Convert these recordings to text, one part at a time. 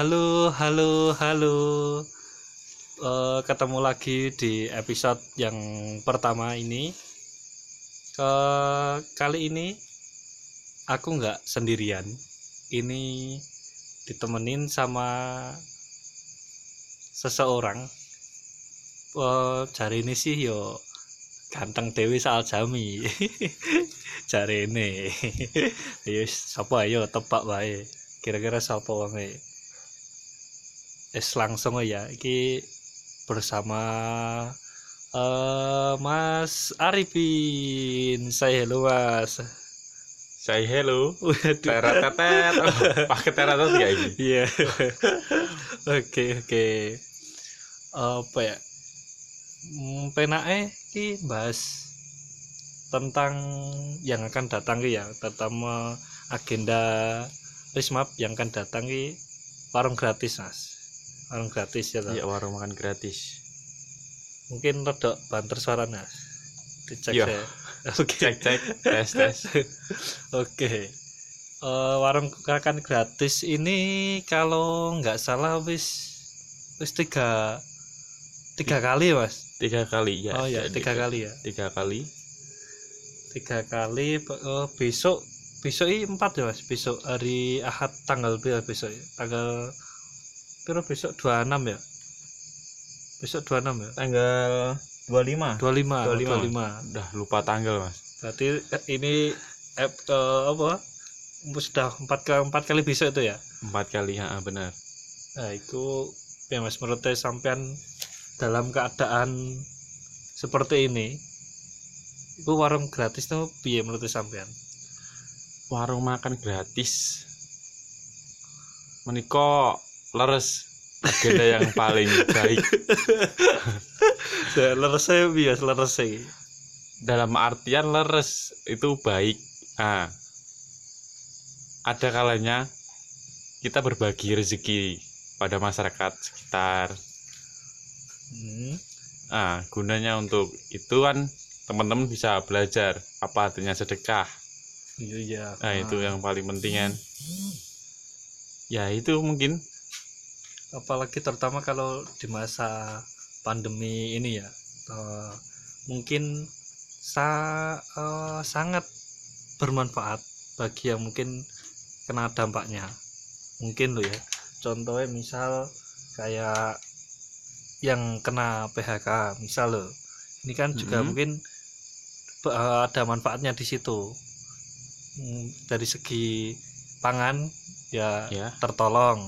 Halo, halo, halo. Eh, ketemu lagi di episode yang pertama ini. Ke kali ini aku nggak sendirian. Ini ditemenin sama seseorang. Eh, cari ini sih yo ganteng Dewi Saal Jami. cari ini. Ayo sapa ayo tebak wae. Kira-kira sapa wonge? Es langsung ya iki bersama eh Mas Arifin. Saya hello Mas. Say hello. Teret tetet. Oh, Pakai teret tetet ya ini. iya. Oke oke. Apa ya? Hmm, penake iki bahas tentang yang akan datang ki ya. Terutama agenda Rismap yang akan datang ki warung gratis Mas warung gratis ya toh? Iya warung makan gratis. mungkin rada banter suara mas dicek saya oke Cek cek tes tes. oke Eh, warung makan gratis ini kalau nggak salah wis wis tiga tiga kali mas Tiga kali ya. oh ya tiga kali ya Tiga kali. tiga kali eh, besok besok ini empat ya mas besok hari ahad tanggal berapa besok ya tanggal berapa besok 26 ya besok 26 ya Tanggal 25. 25 25, 25. Udah lupa tanggal mas. Berarti eh, ini eh, eh, apa? Sudah empat kali empat kali bisa itu ya? Empat kali ya benar. Nah, itu ya Mas menurut saya sampean dalam keadaan seperti ini itu warung gratis tuh piye menurut sampean? Warung makan gratis. Meniko leres agenda yang paling baik Leres saya piye leres saya. dalam artian leres itu baik. Nah, ada kalanya kita berbagi rezeki pada masyarakat sekitar. Hmm. Nah, gunanya untuk itu kan teman-teman bisa belajar apa artinya sedekah. Iya iya. Nah, itu yang paling penting kan. Ya, itu mungkin apalagi terutama kalau di masa pandemi ini ya eh, mungkin sa eh, sangat bermanfaat bagi yang mungkin kena dampaknya. Mungkin lo ya contohnya misal kayak yang kena PHK misal lo ini kan juga Mhm. mungkin eh, ada manfaatnya di situ. Hmm, dari segi pangan ya ya, tertolong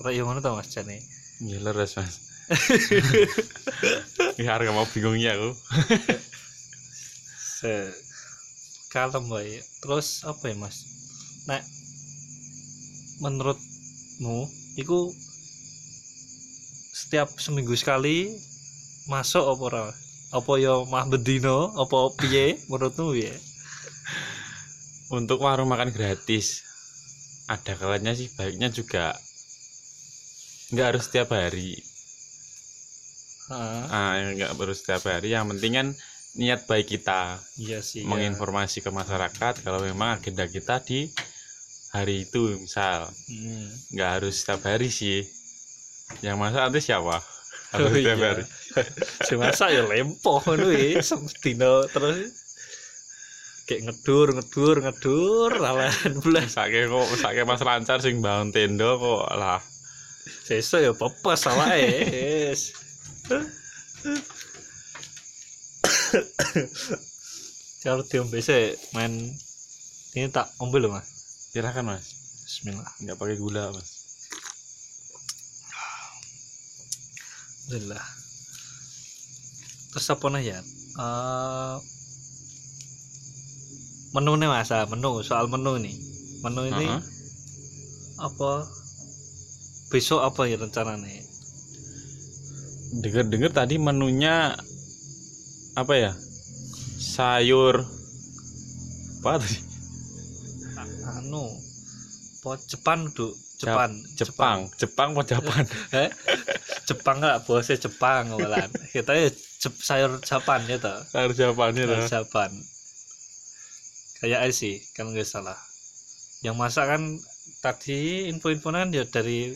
Raya mana tau mas Jane ya leres, Mas. ya, harga mau bingungnya aku. se kalem wae terus apa ya mas? Nek menurutmu itu setiap seminggu sekali masuk apa ora? Apa ya mah bedino? Apa piye? Menurutmu ya Untuk warung makan gratis. Ada kalanya sih baiknya juga nggak harus setiap hari. ah Ah, nggak harus setiap hari. Yang penting kan niat baik kita. iya sih ya. menginformasi ke masyarakat kalau memang agenda kita di hari itu misal Hmm. nggak harus setiap hari sih yang masak nanti siapa kalau Oh, setiap iya. hari si masa ya lempoh ya dino terus kayak ngedur ngedur ngedur lawan belas sake kok sake mas lancar sing bangun tenda kok lah Sesuk ya pepes awake. Wis. Kalau diombe sih main ini tak ombe loh mas. silakan mas Bismillah. nggak pakai gula mas Alhamdulillah. Terus apa nih ya? Eh menu nih mas, ah, menu soal menu nih. Menu ini Heeh. apa? Besok apa ya rencananya? denger-denger tadi menunya apa ya? Sayur. Apa tadi? Anu, po Jepang duk, Jepang, Jepang. Jepang. Mau Jepang Eh? Jepang nggak bosnya Jepang malan kita ya Jep- sayur Jepang ya toh. Sayur Jepangnya sayur lah Jepang kayak sih kalau nggak salah. Yang masak kan tadi info-info kan ya dari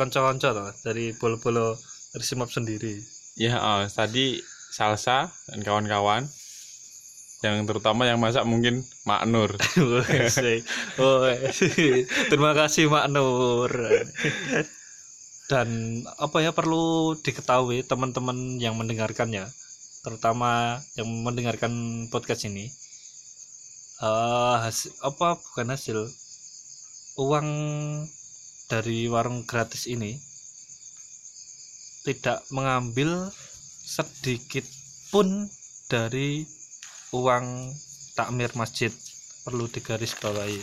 konco-konco toh dari bolo-bolo Resimap sendiri Ya, oh, tadi Salsa dan kawan-kawan. Yang terutama yang masak mungkin Mak Nur. Terima kasih Mak Nur. Dan apa ya perlu diketahui teman-teman yang mendengarkannya, terutama yang mendengarkan podcast ini, eh hasil, apa bukan hasil uang dari warung gratis ini tidak mengambil sedikit pun dari uang takmir masjid perlu digarisbawahi.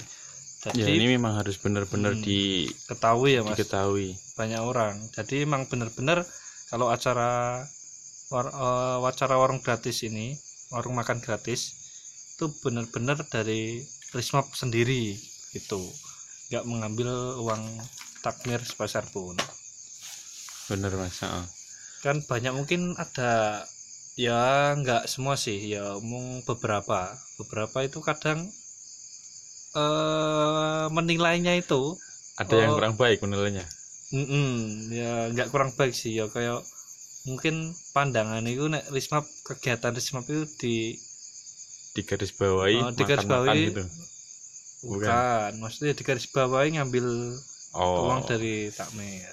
Jadi Ya, ini memang harus benar-benar Hmm. di- ketahui ya mas diketahui. banyak orang jadi emang bener-bener kalau acara war, eh, acara warung gratis ini warung makan gratis itu bener-bener dari Rismap sendiri gitu nggak mengambil uang takmir sebesar pun Bener Mas. heeh. kan banyak mungkin ada ya nggak semua sih ya omong beberapa beberapa itu kadang eh menilainya itu Ada yang Oh. kurang baik menilainya. Mm-mm, ya nggak kurang baik sih ya kayak mungkin pandangan itu nek Rismap kegiatan Rismap itu di Digarisbawahi, Oh, digarisbawahi. makan-makan gitu. Bukan. bukan. Maksudnya di garis bawahi ngambil Oh. uang dari takmir.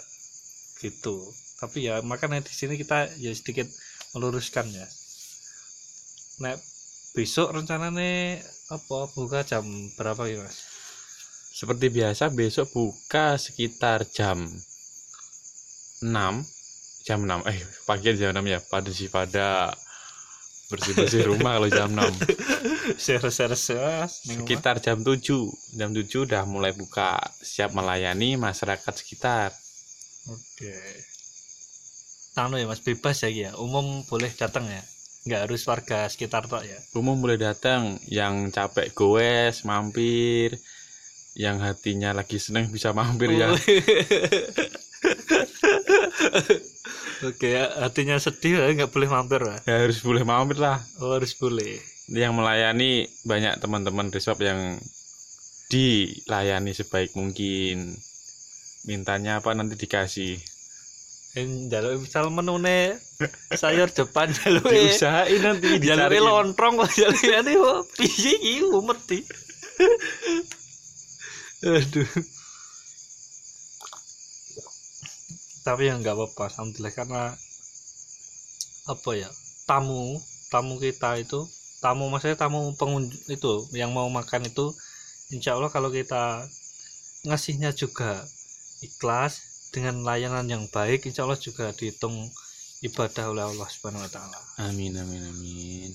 Gitu. Tapi ya makanya di sini kita ya sedikit meluruskan ya. Nek besok rencananya apa? Buka jam berapa ya mas? Seperti biasa besok buka sekitar jam 6 jam 6 eh pagi jam 6 ya pada sih pada bersih-bersih rumah kalau jam 6 share share share sekitar jam 7 jam 7 udah mulai buka siap melayani masyarakat sekitar Oke. Anu ya Mas bebas ya ya. Umum boleh datang ya. Nggak harus warga sekitar tok ya. umum boleh datang yang capek goes mampir yang hatinya lagi seneng bisa mampir ya Oke ya, hatinya sedih ya nggak boleh mampir ya. ya harus boleh mampir lah Oh, harus boleh. yang melayani banyak teman-teman resort yang dilayani sebaik mungkin mintanya apa nanti dikasih En jaluk misal menune sayur depan jaluk diusahain nanti jaluk dicariin. lontrong kok jaluk ini kok piye iki mesti. Aduh. Tapi ya nggak apa-apa, alhamdulillah. Karena apa ya tamu tamu kita itu tamu maksudnya tamu pengunjung itu yang mau makan itu insya Allah kalau kita ngasihnya juga ikhlas dengan layanan yang baik insya Allah juga dihitung ibadah oleh Allah Subhanahu Wa Taala. amin amin amin.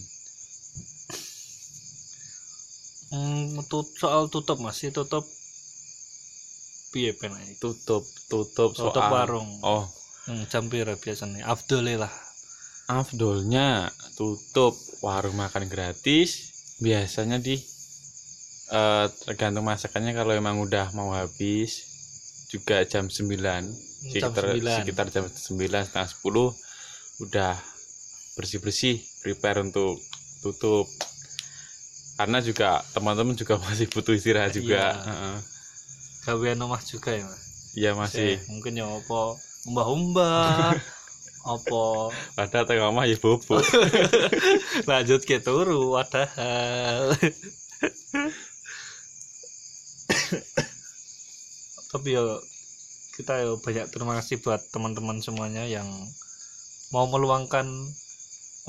Hmm, tut- soal tutup masih tutup piye pengen tutup tutup tutup soal. warung. Oh. Hmm, jam pira biasanya? Abdul lah. Afdolnya tutup warung makan gratis biasanya di eh, tergantung masakannya. Kalau emang udah mau habis juga jam 9 jam sekitar 9 sekitar jam 9 setengah 10 udah bersih bersih prepare untuk tutup. Karena juga teman-teman juga masih butuh istirahat juga. Iya. Heeh. Gawean omah juga ya Mas? iya masih. Mungkin ya apa umbah-umbah apa? Padahal tengah omah ya bobo. Lanjut ke turu padahal tapi ya kita ya banyak terima kasih buat teman-teman semuanya yang mau meluangkan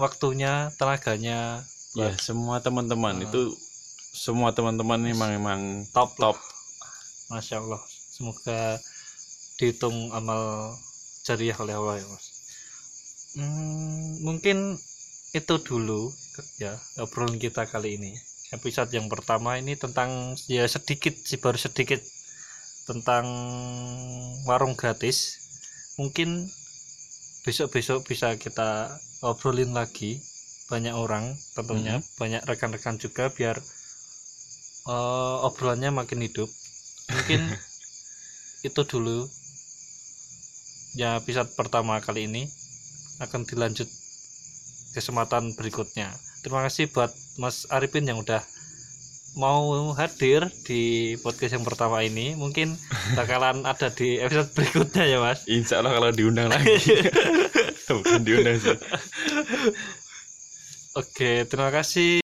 waktunya tenaganya ya semua teman-teman Ah. itu semua teman-teman memang memang top top Masya Allah semoga dihitung amal jariah oleh Allah ya mas. Hmm, mungkin itu dulu ya obrolan kita kali ini. Episode yang pertama ini tentang ya sedikit sih baru sedikit tentang warung gratis. Mungkin besok-besok bisa kita obrolin lagi banyak orang tentunya banyak rekan-rekan juga biar eh, obrolannya makin hidup mungkin itu dulu. Ya episode pertama kali ini akan dilanjut kesempatan berikutnya. Terima kasih buat Mas Arifin yang udah mau hadir di podcast yang pertama ini. Mungkin bakalan ada di episode berikutnya ya mas. Insya Allah kalau diundang lagi. Bukan diundang sih. Oke terima kasih